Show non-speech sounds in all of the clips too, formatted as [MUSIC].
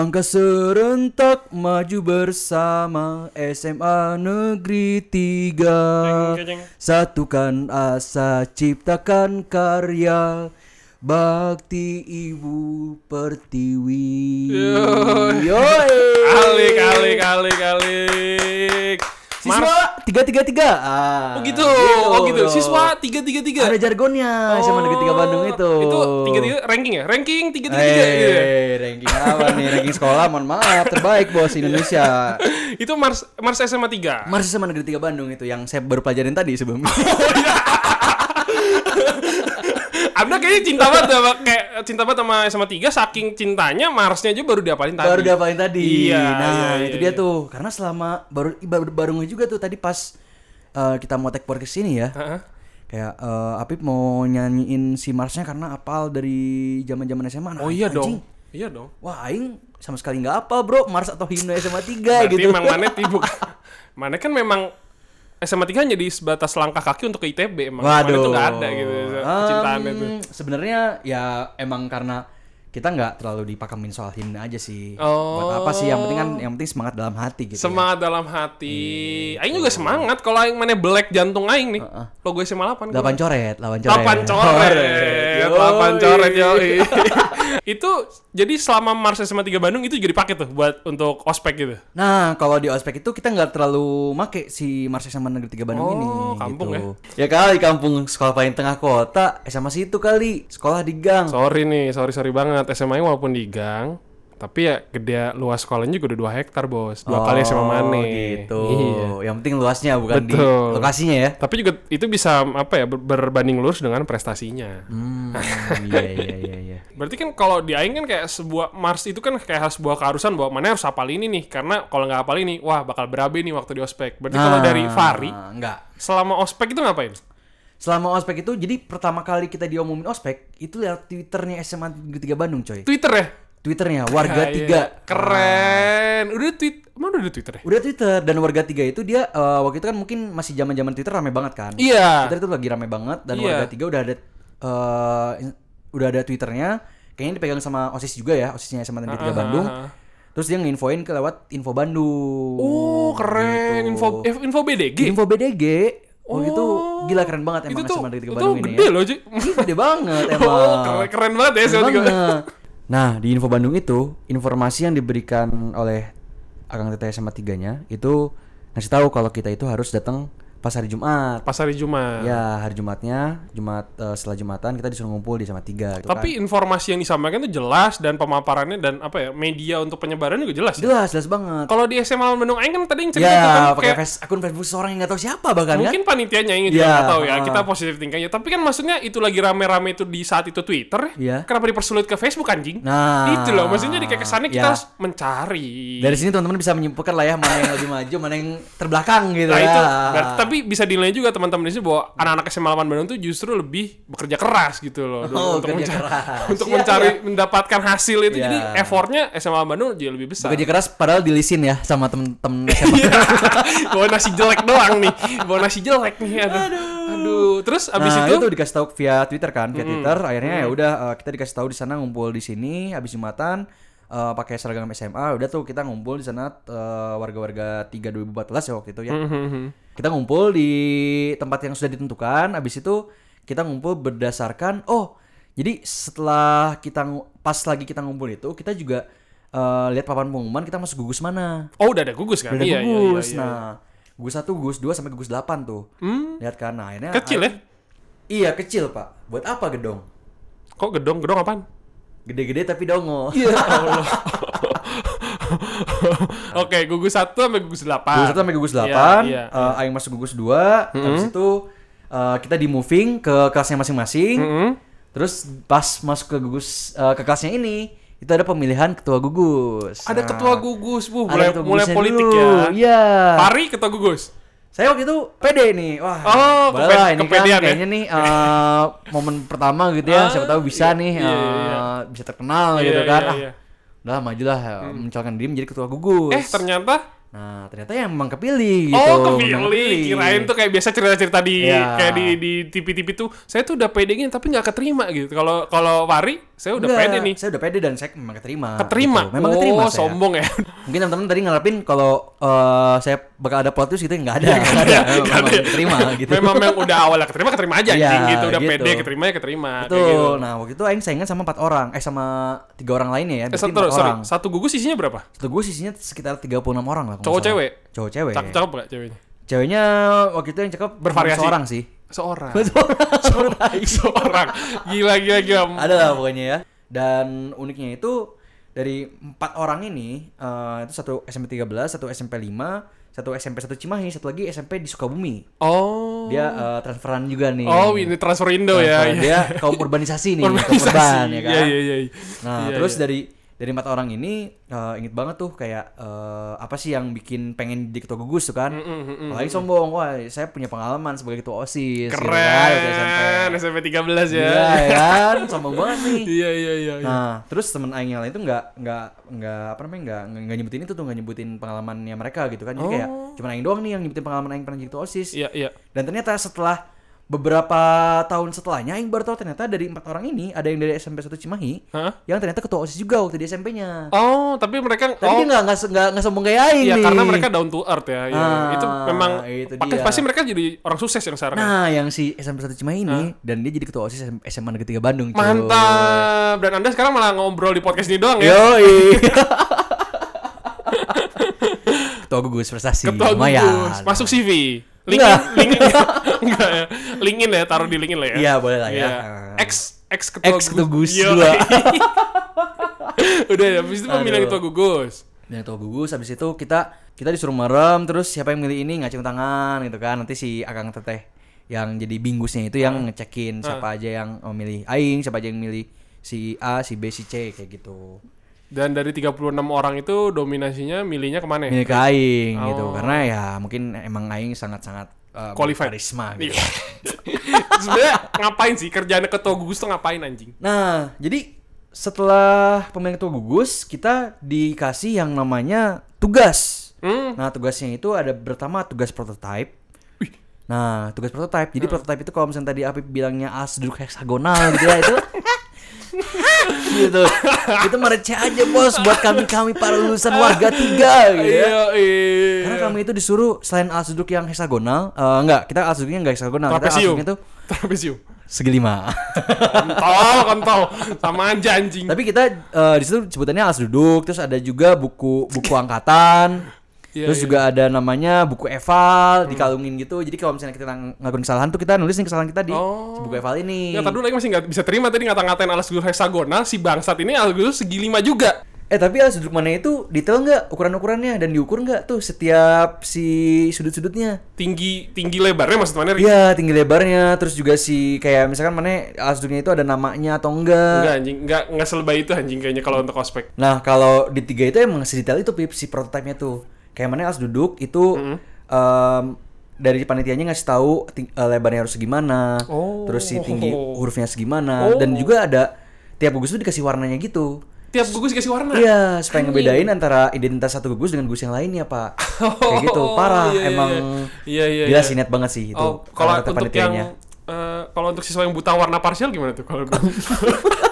Langkah serentak maju bersama SMA Negeri 3 Satukan asa ciptakan karya. Bakti Ibu Pertiwi. Yoi. Alik, alik, alik, alik. Tiga tiga tiga. Ah, Oh gitu. Oh gitu. Siswa 333. Ada jargonnya SMA Negeri 3 Bandung itu. Itu 33 ranking ya? Ranking 333 gitu ya? Eh, ranking apa nih? Ranking sekolah, mohon maaf, terbaik bos Indonesia. [LAUGHS] Itu Mars Mars SMA 3. Mars SMA Negeri 3 Bandung itu yang saya baru pelajarin tadi sebelumnya. [LAUGHS] Anda kayaknya cinta banget sama kayak cinta banget sama SMA 3 saking cintanya Marsnya aja baru diapalin tadi. baru dapatin tadi. Iya, nah, iya, itu iya, dia iya. tuh. Karena selama baru baru, baru juga tuh tadi pas eh, kita mau take podcast sini ya. Heeh. Kayak eh, Apip mau nyanyiin si Marsnya karena apal dari zaman-zaman SMA. Nah, Oh iya anjing. dong. Iya dong. Wah, aing sama sekali nggak apa, Bro. Mars atau himne SMA 3 Berarti gitu. emang mana tibu [LAUGHS] Mana kan memang SMA 3 hanya di sebatas langkah kaki untuk ke ITB emang. Waduh. tuh nggak ada gitu kecintaannya tuh. Em, Sebenarnya ya emang karena kita nggak terlalu dipakamin soal himne aja sih. Oh. Buat apa sih? Yang penting kan yang penting semangat dalam hati gitu. ya. Semangat dalam hati. Aing juga semangat kalau aing mana black jantung aing nih. Logo SMA 8. Delapan coret, lawan coret. Lapan [LAUGHS] coret. Yoi. Lapan coret yoi. Itu jadi selama Mars SMA 3 Bandung itu juga dipakai tuh buat untuk ospek gitu. Nah, kalau di ospek itu kita nggak terlalu make si Mars SMA Negeri 3 Bandung Oh, ini. kampung gitu. ya. kali kampung sekolah paling tengah kota, SMA situ kali, sekolah di gang. Sorry nih, sorry sorry banget. SMA -nya walaupun di gang, tapi ya gede luas sekolahnya juga udah 2 hektar, Bos. Dua kali SMA Mane. gitu. Iya. Yang penting luasnya bukan di Betul. lokasinya ya. Tapi juga itu bisa apa ya ber- berbanding lurus dengan prestasinya. Hmm, [LAUGHS] iya iya iya iya. Berarti kan kalau di Aing kan kayak sebuah Mars itu kan kayak harus sebuah keharusan bahwa mana harus hafal ini nih karena kalau nggak hafal ini wah bakal berabe nih waktu di ospek. Berarti kalau Nah, dari Fari enggak. selama ospek itu ngapain? Selama ospek itu jadi pertama kali kita diomongin ospek itu lewat twitternya SMA Negeri 3 Bandung coy. Twitter ya? Twitternya warga Ya, tiga. iya. Keren. Udah tweet, mana udah Twitter ya? Udah Twitter dan warga tiga itu dia eh, waktu itu kan mungkin masih zaman zaman Twitter rame banget kan. Iya. Twitter itu lagi rame banget dan Iya. warga tiga udah ada eh, in- udah ada Twitternya. Kayaknya dipegang sama osis juga ya osisnya SMA Negeri 3 Bandung. Terus dia nginfoin ke lewat info Bandung. Oh, keren. Info eh, info BDG. Info BDG. Oh, itu gila keren banget emang itu tuh, SMA Negeri 3 itu Bandung ini gede ya. loh. Ih, gede banget [LAUGHS] emang. Oh, keren, keren banget ya SMA 3. Nah, di Info Bandung itu, informasi yang diberikan oleh Akang Tete SMA 3-nya itu ngasih tahu kalau kita itu harus datang pas hari Jumat. Pas hari Jumat. Ya, hari Jumatnya, Jumat eh, setelah Jumatan kita disuruh ngumpul di SMA 3 gitu Tapi informasi yang disampaikan itu jelas dan pemaparannya dan apa ya media untuk penyebaran juga jelas. kan. ya? Jelas, jelas banget. Kalau di SMA Lawan Bandung Aing kan tadi yang cerita tuh kan Ya, pakai face- akun Facebook seorang yang nggak tahu siapa bahkan kan. mungkin panitianya yang juga Ya, nggak tahu ya. ah. Kita positif tingkahnya. Tapi kan maksudnya itu lagi rame-rame itu di saat itu Twitter. Iya. Kenapa dipersulit ke Facebook anjing? Nah, itu loh. Maksudnya di kayak kesannya kita ya. harus mencari. Dari sini teman-teman bisa menyimpulkan lah ya mana yang lebih maju, mana yang terbelakang gitu Nah ya. itu berarti- tapi bisa dinilai juga teman-teman di sini bahwa anak-anak SMA Lawan Bandung tuh justru lebih bekerja keras gitu loh Oh, untuk mencari keras. [LAUGHS] untuk Iya, mencari iya. mendapatkan hasil itu Iya. jadi effortnya SMA Bandung jadi lebih besar. Bekerja keras padahal dilisin ya sama temen-temen. [LAUGHS] Iya. bawa nasi jelek doang nih. Bawa nasi jelek nih. Aduh. Aduh. Terus abis nah, itu, itu dikasih tahu via Twitter kan, via Twitter. Akhirnya ya udah eh, kita dikasih tahu di sana ngumpul di sini habis Jumatan eh, pakai seragam SMA. Udah tuh kita ngumpul di sana eh, warga-warga 3 2014 ya waktu itu ya. Mhm. Kita ngumpul di tempat yang sudah ditentukan. Habis itu kita ngumpul berdasarkan oh, jadi setelah kita pas lagi kita ngumpul itu kita juga eh, lihat papan pengumuman kita masuk gugus mana. oh udah ada gugus kan? Udah ada Iya, iya, iya, gugus. iya. Nah, gugus 1, gugus 2 sampai gugus 8 tuh. Lihat kan. Nah, akhirnya Kecil ya? Iya, kecil, Pak. Buat apa gedong? Kok gedong? Gedong apaan? Gede-gede tapi dongo. Iya [LAUGHS] Allah. Oke, gugus 1 sampai gugus 8. Gugus 1 sampai gugus 8. Iya, iya. eh, Aing masuk gugus 2. Habis itu eh, kita di moving ke kelasnya masing-masing. Mhm. Terus pas masuk ke gugus eh, ke kelasnya ini, itu ada pemilihan ketua gugus. Ada Nah, ketua gugus, Bu. ada Mulai ketua mulai politik dulu. ya. Iya. Pari ketua gugus. Saya waktu itu pede nih. Wah. Oh, boleh ini kan ya? kayaknya nih eh, momen pertama gitu ya. Ah, siapa tahu bisa iya, nih iya, eh, iya. bisa terkenal Iya, gitu kan. iya, Ah, iya. udah majulah ya, mencalonkan diri menjadi ketua gugus. Eh, ternyata Nah, ternyata yang memang kepilih gitu. Oh memang kepilih, kirain tuh kayak biasa cerita-cerita di Iya. kayak di di TV-TV tuh, saya tuh udah pede gini tapi nggak keterima gitu. Kalau kalau Wari, saya udah Enggak, pede nih. Saya udah pede dan saya memang keterima. Keterima. gitu. Memang oh, keterima saya. sombong ya. Mungkin teman-teman tadi ngarepin kalau eh, saya bakal ada plot twist gitu enggak ada. Enggak ada. Iya, Nggak Memang ada. keterima gitu. Memang memang udah awalnya keterima keterima aja Iya, anjing gitu, udah gitu. pede keterima ya keterima Betul. gitu. Nah, waktu itu aing saingan sama empat orang, eh sama tiga orang lainnya ya. Eh, satu, sorry, orang. satu gugus isinya berapa? Satu gue sisinya sekitar 36 orang lah. Cowok cewek? Cowok cewek. Cakep cakep gak ceweknya? Ceweknya waktu itu yang cakep Bervariasi. seorang sih. Seorang. [LAUGHS] Seorang. [LAUGHS] Seorang. Gila gila gila. Ada lah pokoknya ya. Dan uniknya itu dari empat orang ini eh, itu satu SMP 13, satu SMP 5, satu SMP satu Cimahi, satu lagi SMP di Sukabumi. Oh. Dia eh, transferan juga nih. Oh, ini transfer Indo ya. Transfer. iya. Dia kaum urbanisasi nih, [LAUGHS] kaum Urbanisasi. urban ya kan. Iya iya iya. Nah, Iya, terus iya. dari dari empat orang ini eh, inget banget tuh kayak eh, apa sih yang bikin pengen jadi ketua gugus tuh kan? Mm, mm, mm, Apalagi sombong, wah saya punya pengalaman sebagai ketua osis. gitu kan, waktu SMP. Keren. SMP 13 ya. Iya ya kan, sombong banget nih. [LAUGHS] Iya iya iya. iya. Nah, terus temen Aing yang lain tuh nggak nggak nggak apa namanya nggak nggak nyebutin itu tuh nggak nyebutin pengalamannya mereka gitu kan. Jadi kayak cuma Aing doang nih yang nyebutin pengalaman Aing pernah jadi ketua osis. Iya iya. Dan ternyata setelah beberapa tahun setelahnya Aing baru tahu ternyata dari empat orang ini ada yang dari SMP 1 Cimahi Hah? yang ternyata ketua osis juga waktu di SMP-nya. Oh, tapi mereka Tapi oh, dia nggak nggak nggak sombong kayak Aing Iya nih. karena mereka down to earth ya. Iya. Ah, itu memang itu pakai dia. pasti mereka jadi orang sukses yang sekarang. Nah, yang si SMP 1 Cimahi ini dan dia jadi ketua OSIS SMA Negeri 3 Bandung. cuy. Mantap. Dan Anda sekarang malah ngobrol di podcast ini doang ya. Yoi. [LAUGHS] ketua gugus prestasi. Ketua lumayan. gugus. Masuk CV. LinkedIn, Enggak. LinkedIn, [LAUGHS] enggak ya. Ya, taruh di LinkedIn lah ya. Iya, boleh lah ya. Iya. Ex ex ketua Ex ketua gugus dua. [LAUGHS] Udah ya, habis itu pemilihan ketua gugus. Dan ketua gugus habis itu kita kita disuruh merem terus siapa yang milih ini ngacung tangan gitu kan. Nanti si Akang Teteh yang jadi bingusnya itu yang ngecekin siapa aja yang memilih aing, siapa aja yang milih si A, si B, si C kayak gitu. Dan dari 36 orang itu dominasinya milihnya ke mana ya? Milih ke aing gitu. Oh. Karena ya mungkin emang aing sangat-sangat uh, Qualified. karisma gitu. Iya. [LAUGHS] Sebenarnya ngapain sih kerjaan ketua gugus tuh ngapain anjing? Nah, jadi setelah pemilihan ketua gugus, kita dikasih yang namanya tugas. Hmm. Nah, tugasnya itu ada pertama tugas prototype. Nah, tugas prototype. Jadi prototype itu kalau misalnya tadi Apip bilangnya as duduk heksagonal gitu ya, itu [LAUGHS] [LAUGHS] gitu. itu mereceh aja bos buat kami-kami para lulusan warga tiga gitu ya. Iya, iya. Karena kami itu disuruh selain alas duduk yang heksagonal, eh, enggak, kita alas duduknya enggak heksagonal, kita alas duduknya tuh Trapesium. segi lima. Kontol, kontol. Sama aja anjing. Tapi kita eh, di situ sebutannya alas duduk, terus ada juga buku buku angkatan. Iya, terus iya. juga ada namanya buku eval dikalungin gitu. Jadi kalau misalnya kita ng- ngelakuin kesalahan tuh kita nulis nih kesalahan kita di Oh. buku eval ini. Ya, tadi dulu lagi masih nggak bisa terima tadi ngata-ngatain alas duduk heksagonal, si bangsat ini alas duduk segi lima juga. Eh tapi alas duduk mana itu detail nggak ukuran-ukurannya dan diukur nggak tuh setiap si sudut-sudutnya? Tinggi tinggi lebarnya maksud mana? Iya tinggi lebarnya terus juga si kayak misalkan mana alas duduknya itu ada namanya atau enggak. Enggak anjing, enggak enggak selebay itu anjing kayaknya kalau untuk ospek. Nah kalau di tiga itu emang sedetail itu pip si prototipe-nya tuh. Kayak mana harus duduk itu em, dari panitianya ngasih tahu eh, lebarnya harus segimana, Oh. terus si tinggi hurufnya segimana, dan juga ada tiap gugus tuh dikasih warnanya gitu. Tiap gugus dikasih warna. Iya, supaya ngebedain antara identitas satu gugus dengan gugus yang lainnya, Pak. Kayak [LAUGHS] gitu, parah. iya, iya, Emang iya. Iya, iya, gila iya. sih niat banget sih itu. Oh, kalau untuk panitianya. yang eh, kalau untuk siswa yang buta warna parsial gimana tuh kalau [LAUGHS]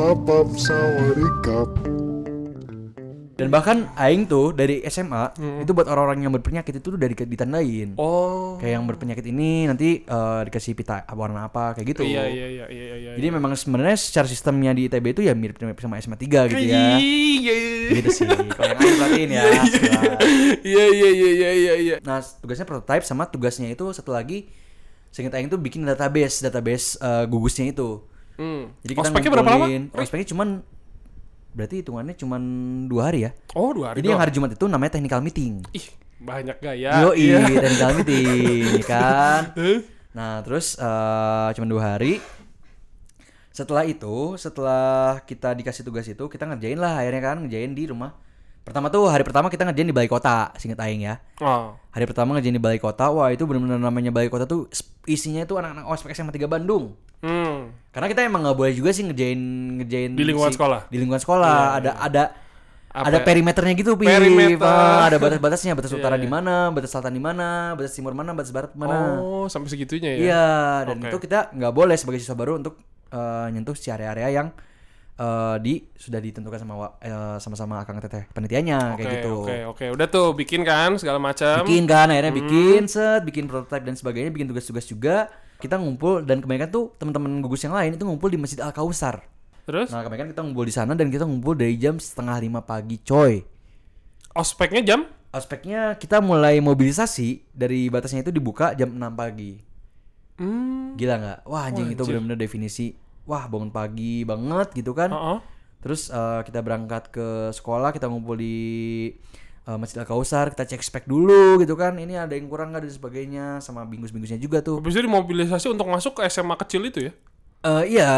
Up, sawadikap. Dan bahkan aing tuh dari SMA itu buat orang-orang yang berpenyakit itu tuh dari ditandain. Oh. Kayak yang berpenyakit ini nanti eh, dikasih pita warna apa kayak gitu. Iya iya iya iya iya. Jadi memang sebenarnya secara sistemnya di ITB itu ya mirip sama SMA 3 gitu ya. Iya iya. gitu sih. Kalau yang aing perhatiin ya. Iya iya iya iya iya iya. Nah, tugasnya prototype sama tugasnya itu satu lagi seingat aing tuh bikin database, database eh, gugusnya itu. Hmm. Jadi kita Ospeknya berapa lama? Ospeknya cuman berarti hitungannya cuman dua hari ya. Oh, dua hari Jadi yang hari Jumat itu namanya technical meeting. Ih, banyak gaya. Yo Iya. [LAUGHS] technical meeting, ya kan? [LAUGHS] Nah, terus eh cuma dua hari. Setelah itu, setelah kita dikasih tugas itu, kita ngerjain lah akhirnya kan, ngerjain di rumah. Pertama tuh hari pertama kita ngerjain di balai kota, singkat aing ya. Oh. Hari pertama ngerjain di balai kota, wah itu benar-benar namanya balai kota tuh isinya tuh anak-anak ospek SMA 3 Bandung. Hmm. Karena kita emang nggak boleh juga sih ngerjain ngerjain Di lingkungan si- sekolah? Di lingkungan sekolah ada ada Apa ada ya? perimeternya gitu, Pip. Perimeter. Ah, ada batas-batasnya, batas [LAUGHS] utara Iya, di mana, batas selatan di mana, batas timur mana, batas barat mana. Oh, sampai segitunya ya. Iya, dan Oke. itu kita nggak boleh sebagai siswa baru untuk eh, nyentuh si area-area yang eh, di sudah ditentukan sama eh, sama-sama akang teteh panitianya Oke, kayak gitu. oke, oke. Udah tuh bikin kan segala macam. Bikin kan akhirnya Hmm. bikin set, bikin prototipe dan sebagainya, bikin tugas-tugas juga. Kita ngumpul dan kebanyakan tuh teman-teman gugus yang lain itu ngumpul di Masjid Al Kausar. Terus Nah, kebanyakan kita ngumpul di sana dan kita ngumpul dari jam setengah lima pagi, coy. ospeknya jam? Aspeknya kita mulai mobilisasi dari batasnya itu dibuka jam 6 pagi. Hmm. Gila nggak? Wah anjing itu benar-benar definisi. Wah bangun pagi banget gitu kan. Heeh. Terus eh, kita berangkat ke sekolah, kita ngumpul di eh, Masjid Al Kausar, kita cek spek dulu gitu kan. Ini ada yang kurang nggak dan sebagainya sama bingus-bingusnya juga tuh. Habis itu dimobilisasi untuk masuk ke SMA kecil itu ya? Eh iya,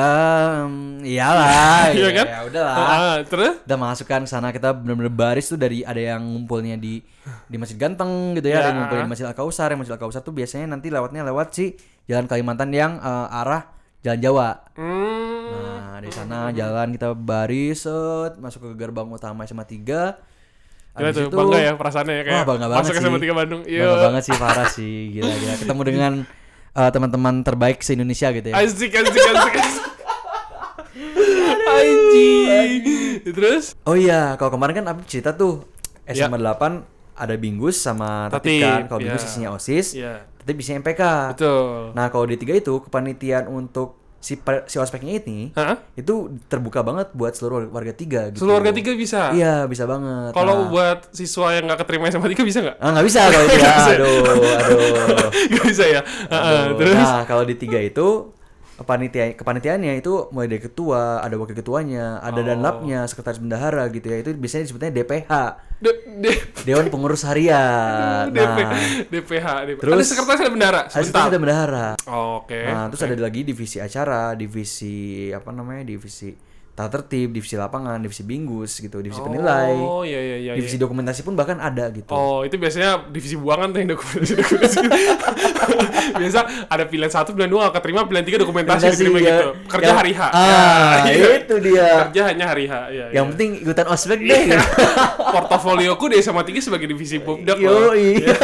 em, iyalah, [LAUGHS] Iya ya, kan? ya udahlah. Ah, terus? Kita masukkan sana kita benar-benar baris tuh dari ada yang ngumpulnya di di Masjid Ganteng gitu ya, ada yang Ya. ngumpulnya di Masjid Al Kausar. Yang Masjid Al Kausar tuh biasanya nanti lewatnya lewat si Jalan Kalimantan yang eh, arah Jalan Jawa. Hmm. Nah, dari sana jalan kita baris set, masuk ke gerbang utama SMA 3. Gila tuh, bangga ya perasaannya ya kayak Wah, bangga banget masuk sih. SMA 3 Bandung. Iya. Bangga banget sih parah sih, gila-gila. Ketemu dengan eh, teman-teman terbaik se-Indonesia gitu ya. Asik, asik, asik, asik. Anjing. Terus? Oh iya, kalau kemarin kan Apip cerita tuh. SMA 8 ada Bingus sama Tatip kan. Kalau ya. Bingus isinya OSIS, Iya. Tatip isinya MPK. Betul. Nah, kalau di tiga itu kepanitiaan untuk si si ospeknya ini Hah? itu terbuka banget buat seluruh warga tiga gitu. Seluruh warga tiga bisa? Iya, bisa banget. Kalau Nah. buat siswa yang nggak keterima SMA 3 bisa nggak? Ah, nggak bisa kalau ya. Bisa. Aduh, aduh. Nggak bisa ya? [LAUGHS] Heeh, Aduh. terus? Nah, kalau di tiga itu panitia kepanitiaannya itu mulai dari ketua, ada wakil ketuanya, ada Oh. danlapnya, sekretaris bendahara gitu ya. Itu biasanya disebutnya DPH, D- D- Dewan Pengurus Harian. DP, Nah, DPH, DP. Terus- ada sekretaris ada bendara. ada sekretaris ada bendahara. Oke. Nah, terus ada lagi divisi acara, divisi apa namanya? Divisi tata tertib, divisi lapangan, divisi bingus gitu, divisi penilai. Oh iya iya iya. divisi iya. dokumentasi pun bahkan ada gitu. Oh itu biasanya divisi buangan tuh yang dokumentasi dokumentasi. [LAUGHS] Biasa ada pilihan satu, pilihan dua keterima, pilihan tiga dokumentasi diterima ya. gitu. Kerja Yang- hari H. Ah, Ya, iya. itu [LAUGHS] dia. Kerja hanya hari H. Iya, Yang iya. penting ikutan ospek deh. gitu. [LAUGHS] portofolioku di SMA 3 sebagai divisi Bobdak Yo, iya.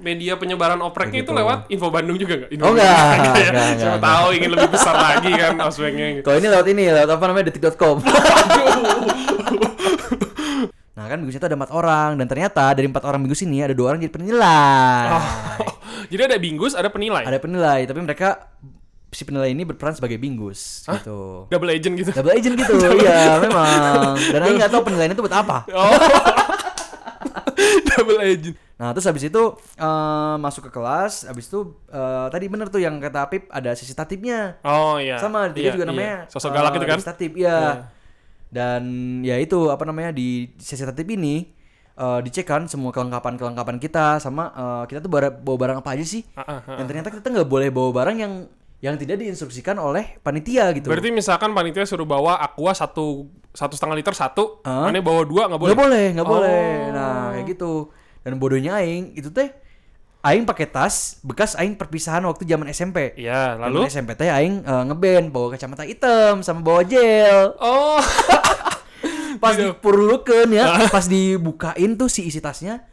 Media penyebaran opreknya itu lewat Info Bandung juga nggak? Info Oh, enggak. Ya. Enggak, [LAUGHS] enggak, Siapa enggak. tahu ingin lebih besar lagi kan ospeknya gitu. Kalau ini lewat ini, lewat apa namanya detik.com. [LAUGHS] nah kan bingusnya itu ada empat orang dan ternyata dari empat orang bingus ini ada dua orang jadi penilai. Jadi ada bingus, ada penilai. Ada penilai, tapi mereka si penilai ini berperan sebagai bingus gitu. Double agent gitu. Double agent gitu, [LAUGHS] iya memang. Dan aku nggak tahu penilaian itu buat apa. Oh. Double agent. Nah terus habis itu eh, masuk ke kelas, habis itu eh, tadi bener tuh yang kata Apip ada sisi tatipnya. Oh iya. Sama di tiga Iya, juga iya. namanya. Sosok eh, galak itu kan? divisi tatip, iya. Iya. Dan ya itu apa namanya di sesi tatip ini eh, dicek kan semua kelengkapan-kelengkapan kita sama eh, kita tuh bawa barang apa aja sih? Ah, ah, ah. Dan ternyata kita nggak boleh bawa barang yang yang tidak diinstruksikan oleh panitia gitu. Berarti misalkan panitia suruh bawa aqua satu satu setengah liter satu, Hah? aneh bawa dua nggak boleh. Nggak boleh, nggak Oh. boleh. Nah, kayak gitu. Dan bodohnya aing itu teh aing pakai tas bekas aing perpisahan waktu zaman SMP. Iya, Zaman lalu? SMP teh aing eh, ngeband bawa kacamata hitam sama bawa gel. Oh. [LAUGHS] Pas Gitu. dipurulukeun ya, pas dibukain tuh si isi tasnya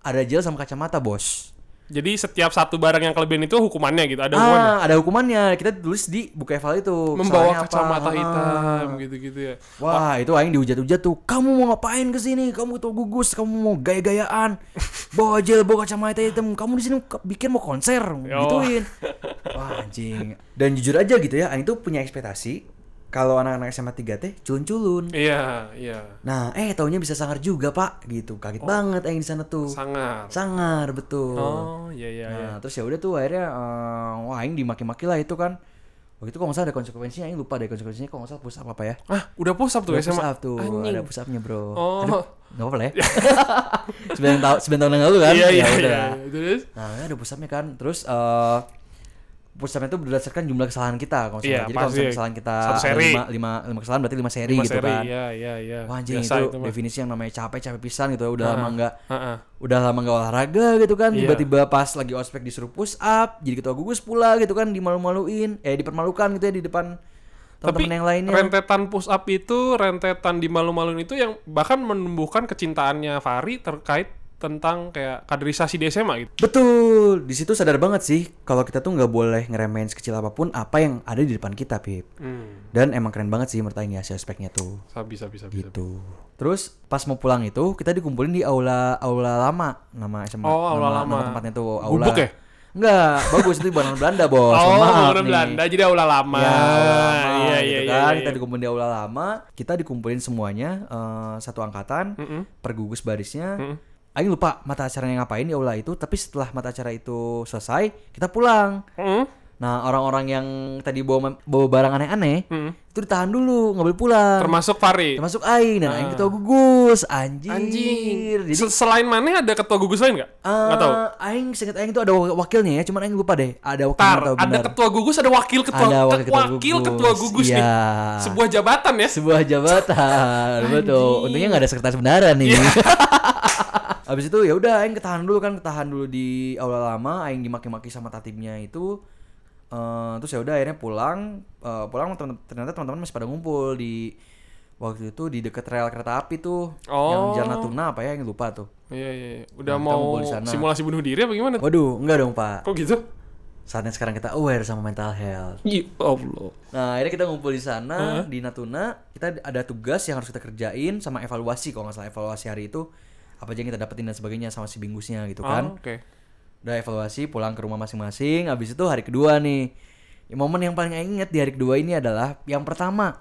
ada gel sama kacamata, Bos. Jadi setiap satu barang yang kelebihan itu hukumannya gitu, ada hukumannya. Ah, ada hukumannya. Kita tulis di buku eval itu. Membawa kesalahannya apa. kacamata Ah. hitam gitu-gitu ya. Wah, itu aing dihujat-hujat tuh. Kamu mau ngapain ke sini? Kamu tuh gugus, kamu mau gaya-gayaan. [LAUGHS] Bawa gel, bawa kacamata hitam. Kamu di sini bikin mau konser, gituin. Wah, anjing. Dan jujur aja gitu ya, aing tuh punya ekspektasi kalau anak-anak SMA 3 teh culun-culun. Iya, iya. Nah, eh taunya bisa sangar juga, Pak. Gitu. Kaget banget aing di sana tuh. Sangat. sangar, betul. Oh, iya iya iya. Nah, terus ya udah tuh akhirnya eh, wah aing dimaki-maki lah itu kan. Waktu itu kalau nggak salah ada konsekuensinya, aing lupa deh konsekuensinya kalau nggak salah push up apa ya. Ah, udah push up tuh Ada SMA. push up tuh, Anjing. ada push upnya bro. Oh. Aduh, nggak apa-apa lah ya. [LAUGHS] sembilan tahun sembilan tahun yang lalu kan. Iya, iya, Ya iya. udah. Terus? Nah, ada push upnya kan. Terus eh push up itu berdasarkan jumlah kesalahan kita kalau nggak Iya. Jadi kalau kesalahan kita Satu seri. lima, lima, lima kesalahan berarti lima seri Lima gitu seri, kan. Iya, iya, iya. Wah anjing Biasa itu, mah. definisi yang namanya capek capek pisan gitu udah lama nggak Heeh. udah lama nggak olahraga gitu kan Iya. tiba-tiba pas lagi ospek disuruh push up jadi ketua gugus pula gitu kan dimalu-maluin eh dipermalukan gitu ya di depan Tapi yang lainnya rentetan push up itu, rentetan di malu-maluin itu yang bahkan menumbuhkan kecintaannya Fahri terkait tentang kayak kaderisasi di SMA gitu. betul di situ sadar banget sih kalau kita tuh nggak boleh ngeremehin sekecil apa pun apa yang ada di depan kita pip Hmm. dan emang keren banget sih menurut Aing ya si ospeknya tuh Bisa bisa bisa. gitu terus pas mau pulang itu kita dikumpulin di aula aula lama nama SMA Oh, aula nama, lama. nama tempatnya tuh aula Gubuk ya? Enggak, bagus itu bangunan Belanda, Bos. [LAUGHS] Oh, bangunan. Belanda jadi aula lama. Ya, aula lama Iya, gitu iya, iya, kan. iya. Kita dikumpulin di aula lama, kita dikumpulin semuanya eh, satu angkatan, Mm-mm. per gugus barisnya. Mm-mm. Aing lupa mata acaranya ngapain di aula itu, tapi setelah mata acara itu selesai, kita pulang. Mm-mm. Nah, orang-orang yang tadi bawa bawa barang aneh-aneh, Mm-mm. itu ditahan dulu, nggak boleh pulang. Termasuk Fahri. Termasuk Aing dan Aing ketua gugus, anjir. Ah. Anjing. Jadi Se- Selain mana ada ketua gugus lain nggak? Nggak tahu. eh, Aing seingat Aing itu ada wak- wakilnya ya, cuman Aing lupa deh. Ada wakilnya Tar, atau ada ketua gugus, ada wakil ketua, Ada wakil ke- ketua wakil gugus. ketua gugus nih. Iya. Sebuah jabatan ya. sebuah jabatan [LAUGHS] betul untungnya nggak ada sekretaris bendara nih Iya. [LAUGHS] Abis itu ya udah aing ketahan dulu kan ketahan dulu di aula lama aing dimaki-maki sama tatibnya itu Eh, terus ya udah akhirnya pulang Eh, pulang temen- ternyata teman-teman masih pada ngumpul di waktu itu di dekat rel kereta api tuh yang Oh. Jalan Natuna apa ya yang lupa tuh Iya, iya. iya. Udah Nah, mau simulasi bunuh diri apa gimana? waduh enggak dong pak Kok gitu? saatnya sekarang kita aware sama mental health Ya Allah. Nah, akhirnya kita ngumpul di sana di Natuna. Kita ada tugas yang harus kita kerjain sama evaluasi kalau nggak salah evaluasi hari itu apa aja yang kita dapetin dan sebagainya sama si bingusnya gitu kan. Oh, Oke. Udah evaluasi pulang ke rumah masing-masing. Habis itu hari kedua nih. Ya, momen yang paling inget di hari kedua ini adalah yang pertama.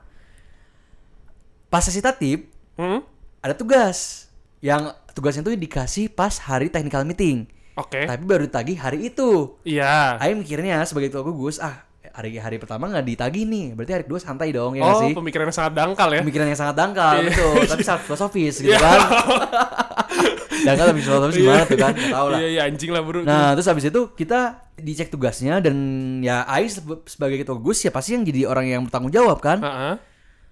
Pas sesi tatip Hmm? ada tugas. Yang tugasnya itu dikasih pas hari technical meeting. Oke. Tapi baru ditagih hari itu. Iya. Aing mikirnya sebagai ketua gugus, ah hari hari pertama nggak ditagih nih, berarti hari kedua santai dong ya Oh, sih? pemikiran yang sangat dangkal ya. Pemikiran yang sangat dangkal, Iya. betul, [LAUGHS] tapi sangat filosofis gitu Iya. kan. [LAUGHS] dangkal tapi filosofis gimana tuh kan? Nggak tahu lah. Iya, iya anjing lah bro. Nah, terus habis itu kita dicek tugasnya dan ya sebe- sebagai ketua gugus ya pasti yang jadi orang yang bertanggung jawab kan. Heeh.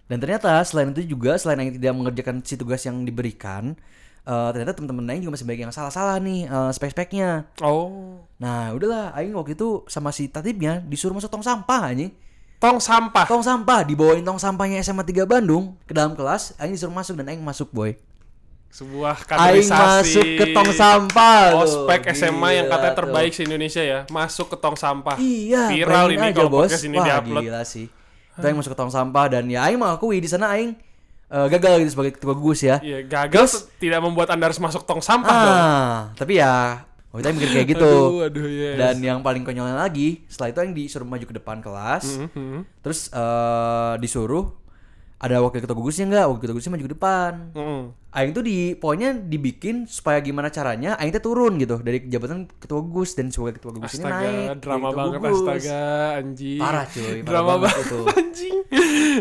Dan ternyata selain itu juga selain Aing tidak mengerjakan si tugas yang diberikan, eh, ternyata teman-teman Aing juga masih banyak yang salah-salah nih eh, spek-speknya. Oh. Nah, udahlah Aing waktu itu sama si tatibnya disuruh masuk tong sampah anjing. Tong sampah. Tong sampah dibawain tong sampahnya SMA 3 Bandung ke dalam kelas, Aing disuruh masuk dan Aing masuk boy. Sebuah Aing kaderisasi. masuk ke tong sampah. Ospek SMA yang katanya terbaik se Indonesia ya, masuk ke tong sampah. Iya, Viral ini aja, kalau bos. podcast ini Wah, diupload. gila sih. Itu Aing masuk ke tong sampah dan ya Aing mengakui di sana Aing eh, gagal gitu sebagai ketua gugus ya. Iya, gagal tidak membuat Anda harus masuk tong sampah dong. Ah, tapi ya waktu itu mikir kayak gitu. [LAUGHS] Aduh, aduh, yes. Dan yang paling konyolnya lagi, setelah itu Aing disuruh maju ke depan kelas. Mhm. Terus eh, disuruh ada wakil ketua gugusnya enggak? Wakil ketua gugusnya maju ke depan. Mhm. Aing tuh di pokoknya dibikin supaya gimana caranya Aing tuh turun gitu dari jabatan ketua gugus dan sebagai ketua gugus ini naik. Astaga, drama ketua banget gugus. astaga, anjing. Parah cuy, parah drama banget banget itu. [LAUGHS] anjing.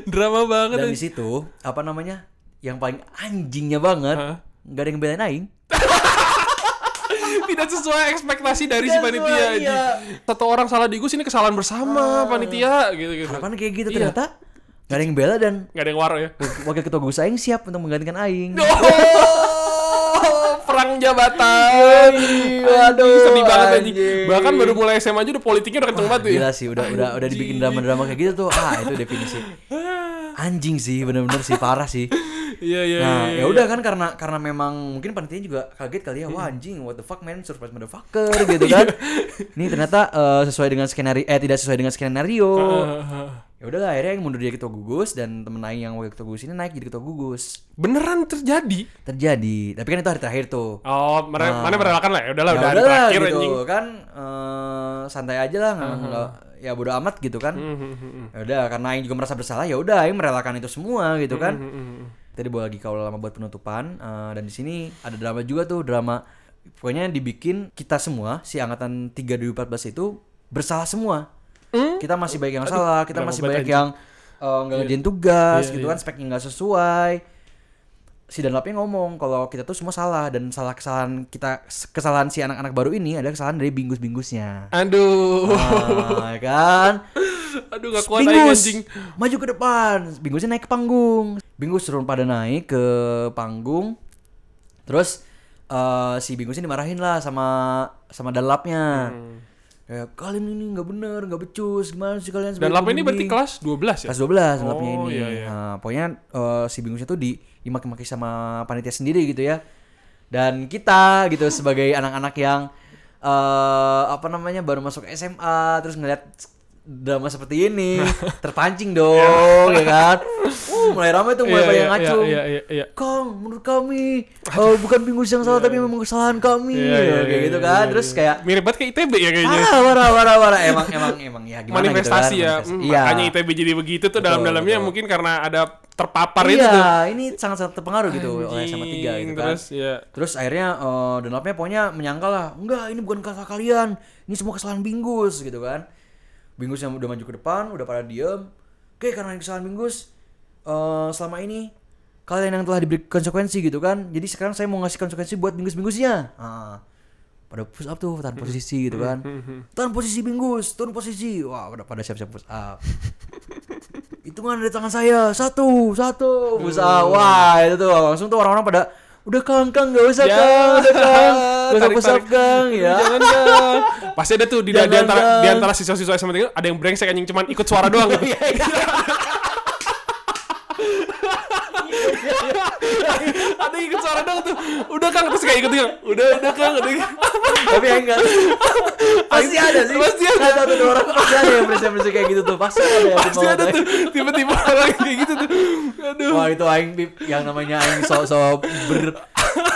drama banget. Dan di situ apa namanya? Yang paling anjingnya banget, Hah? nggak ada yang belain Aing. [LAUGHS] Tidak sesuai ekspektasi dari si Tidak panitia. sesuai, anjing. iya. Satu orang salah di Gus ini kesalahan bersama panitia gitu gitu. Harapan kayak gitu Iya. ternyata nggak ada yang bela dan Gak ada yang waro ya. wakil ketua gugus Aing siap untuk menggantikan Aing. Oh, [LAUGHS] perang jabatan. waduh, Anjing, sedih banget anjing. Bahkan baru mulai SMA aja udah politiknya udah kenceng banget tuh ya. Gila sih, udah udah udah dibikin drama-drama kayak gitu tuh. Ah, itu definisi. [SIGHS] Anjing sih, bener-bener sih parah sih. Iya iya. Nah, iya, ya udah kan karena karena memang mungkin panitia juga kaget kali ya, wah anjing, what the fuck man, surprise motherfucker gitu kan. [LAUGHS] Ini ternyata eh, sesuai dengan skenario eh tidak sesuai dengan skenario. Ya udahlah akhirnya yang mundur jadi ketua gugus dan temen Aing yang wakil ketua gugus ini naik jadi ketua gugus. Beneran terjadi. Terjadi, tapi kan itu hari terakhir tuh. Oh, mere mana merelakan lah ya udahlah ya udah hari terakhir gitu anjing. kan eh, santai aja lah nggak- nggak- ya bodo amat gitu kan. Hmm, Ya udah karena Aing juga merasa bersalah ya udah Aing merelakan itu semua gitu kan. Tadi bawa lagi kawal lama buat penutupan eh, dan di sini ada drama juga tuh drama pokoknya dibikin kita semua si angkatan 3 2014 itu bersalah semua. Kita masih banyak yang salah, kita masih banyak yang eh, nggak ngerjain tugas Iya, gitu iya. kan speknya nggak sesuai. si Dunlapnya ngomong kalau kita tuh semua salah dan salah kesalahan kita kesalahan si anak-anak baru ini adalah kesalahan dari bingus-bingusnya. Aduh. Ah, ya kan? [LAUGHS] Aduh gak kuat Bingus, anjing. maju ke depan. Bingusnya naik ke panggung. Bingus turun pada naik ke panggung. Terus eh, si Bingusnya dimarahin lah sama sama Dunlapnya. Hmm. Kayak kalian ini nggak bener, nggak becus, gimana sih kalian? Dan lap ini berarti pembimbing?" kelas 12 ya? kelas 12 Dunlapnya Oh, ini. iya, iya. Nah, pokoknya eh, si Bingusnya tuh di dimaki-maki sama panitia sendiri gitu ya. Dan kita gitu sebagai anak-anak yang eh apa namanya baru masuk SMA terus ngeliat drama seperti ini [LAUGHS] terpancing dong ya kan uh, mulai ramai tuh mulai Iya, banyak iya, ngacung iya, iya, iya. Kang, menurut kami eh, bukan Bingus yang salah tapi memang kesalahan kami Iya, iya, kayak iya, gitu iya, kan iya, terus iya. kayak Mirip banget kayak ITB ya kayaknya. parah parah parah parah emang emang emang ya gimana Manifestasi gitu kan, ya. manifestasi. Hmm, Iya. Makanya ITB jadi begitu tuh dalam-dalamnya betul. mungkin karena ada terpapar iya, itu tuh. ini sangat-sangat terpengaruh gitu oleh sama tiga Anjing, gitu kan. Terus ya. Terus akhirnya eh Dunlapnya pokoknya menyangkal lah, enggak ini bukan kesalahan kalian, ini semua kesalahan Bingus gitu kan. Bingus yang udah maju ke depan, udah pada diem. Oke karena ini kesalahan Bingus, eh selama ini kalian yang telah diberi konsekuensi gitu kan. Jadi sekarang saya mau ngasih konsekuensi buat Bingus-Bingusnya. Ah, pada push up tuh, tahan [LAUGHS] posisi gitu kan. Tahan posisi Bingus, turun posisi. Wah, udah pada siap-siap push up. [LAUGHS] Hitungan dari tangan saya, satu, satu, push up. Wah, itu tuh langsung tuh orang-orang pada Udah kang, kang, gak usah Ya. kang, udah kang, gak usah tarik. kang, ya. Jangan. Pasti ada tuh di, [LAUGHS] di antara Bang. di antara siswa-siswa SMA ada yang brengsek anjing cuman ikut suara doang gitu. [LAUGHS] [LAUGHS] [LAUGHS] ada ikut suara doang tuh. Udah Kang terus kayak ikut Kang. Udah udah Kang udah. Tapi ya enggak. [LAUGHS] Pasti ada sih. Pasti ada. Satu dua orang pasti ada yang berisik-berisik kayak gitu tuh. Pasti ada yang Pasti ada tuh tiba-tiba orang kayak gitu tuh. Aduh. Wah itu aing Pip, yang namanya aing sok-sok ber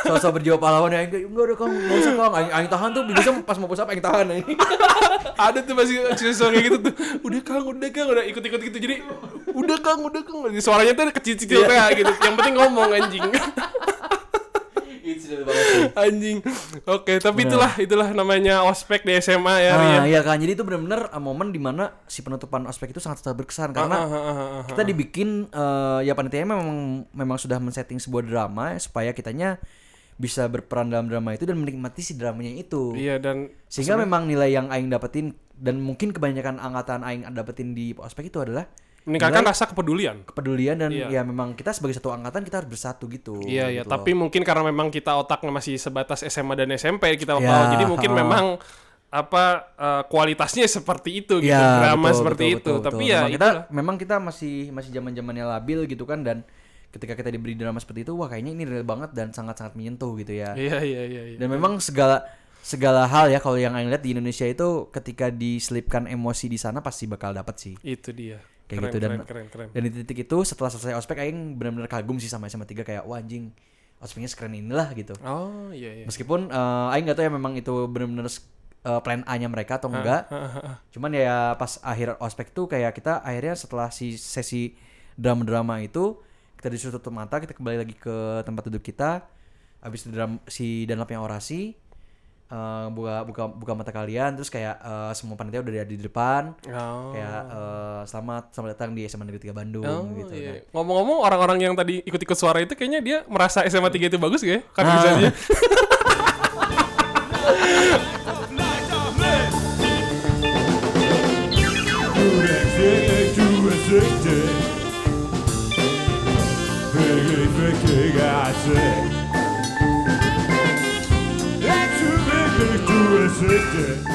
sok-sok berjiwa pahlawan ya aing kayak, enggak ada kang enggak usah kang aing, aing tahan tuh bisa pas mau push up aing tahan aing. [LAUGHS] ada tuh masih siswa kayak gitu tuh. Udah Kang, udah Kang, udah ikut-ikut gitu. Jadi udah Kang, udah Kang. Suaranya tuh kecil-kecil kayak gitu. Yang penting ngomong anjing. [LAUGHS] Itu banget sih. anjing. Oke, tapi itulah itulah namanya ospek di SMA ya, Rian. Nah, iya kan. Jadi itu benar-benar uh, momen di mana si penutupan ospek itu sangat sangat berkesan karena Ah, ah, ah, ah, ah. kita dibikin eh, ya panitia memang memang sudah men-setting sebuah drama ya, supaya kitanya bisa berperan dalam drama itu dan menikmati si dramanya itu. Iya dan Sehingga memang nilai yang aing dapetin dan mungkin kebanyakan angkatan aing dapetin di ospek itu adalah meningkatkan rasa kepedulian. kepedulian dan Iya. ya memang kita sebagai satu angkatan kita harus bersatu gitu. Iya iya, gitu tapi loh. mungkin karena memang kita otaknya masih sebatas SMA dan SMP kita Ya, tahu. Jadi mungkin ha. memang apa eh, kualitasnya seperti itu gitu. Ya, Drama betul, seperti betul, itu. betul, tapi betul. ya memang kita itulah. memang kita masih masih zaman-zamannya labil gitu kan dan ketika kita diberi drama seperti itu wah kayaknya ini real banget dan sangat-sangat menyentuh gitu ya. Iya iya iya iya. Dan memang segala segala hal ya kalau yang aing lihat di Indonesia itu ketika diselipkan emosi di sana pasti bakal dapat sih. Itu dia. Kayak keren, gitu dan keren, keren, keren. dan di titik itu setelah selesai ospek aing benar-benar kagum sih sama SMA 3 kayak wah anjing ospeknya sekeren inilah gitu. Oh iya iya. Meskipun eh, aing nggak tahu ya memang itu benar-benar eh, plan A-nya mereka atau enggak. Cuman ya pas akhir ospek tuh kayak kita akhirnya setelah si sesi drama-drama itu kita disuruh tutup mata, kita kembali lagi ke tempat duduk kita. Habis itu dram, si Danlapnya orasi eh, buka buka buka mata kalian terus kayak eh, semua panitia udah ada di depan. Oh. Kayak eh, selamat selamat datang di SMA Negeri 3 Bandung Oh, gitu iya. kan. Ngomong-ngomong orang-orang yang tadi ikut-ikut suara itu kayaknya dia merasa SMA 3 itu bagus gak ya? Kan Ah. [LAUGHS] bisa aja. Let's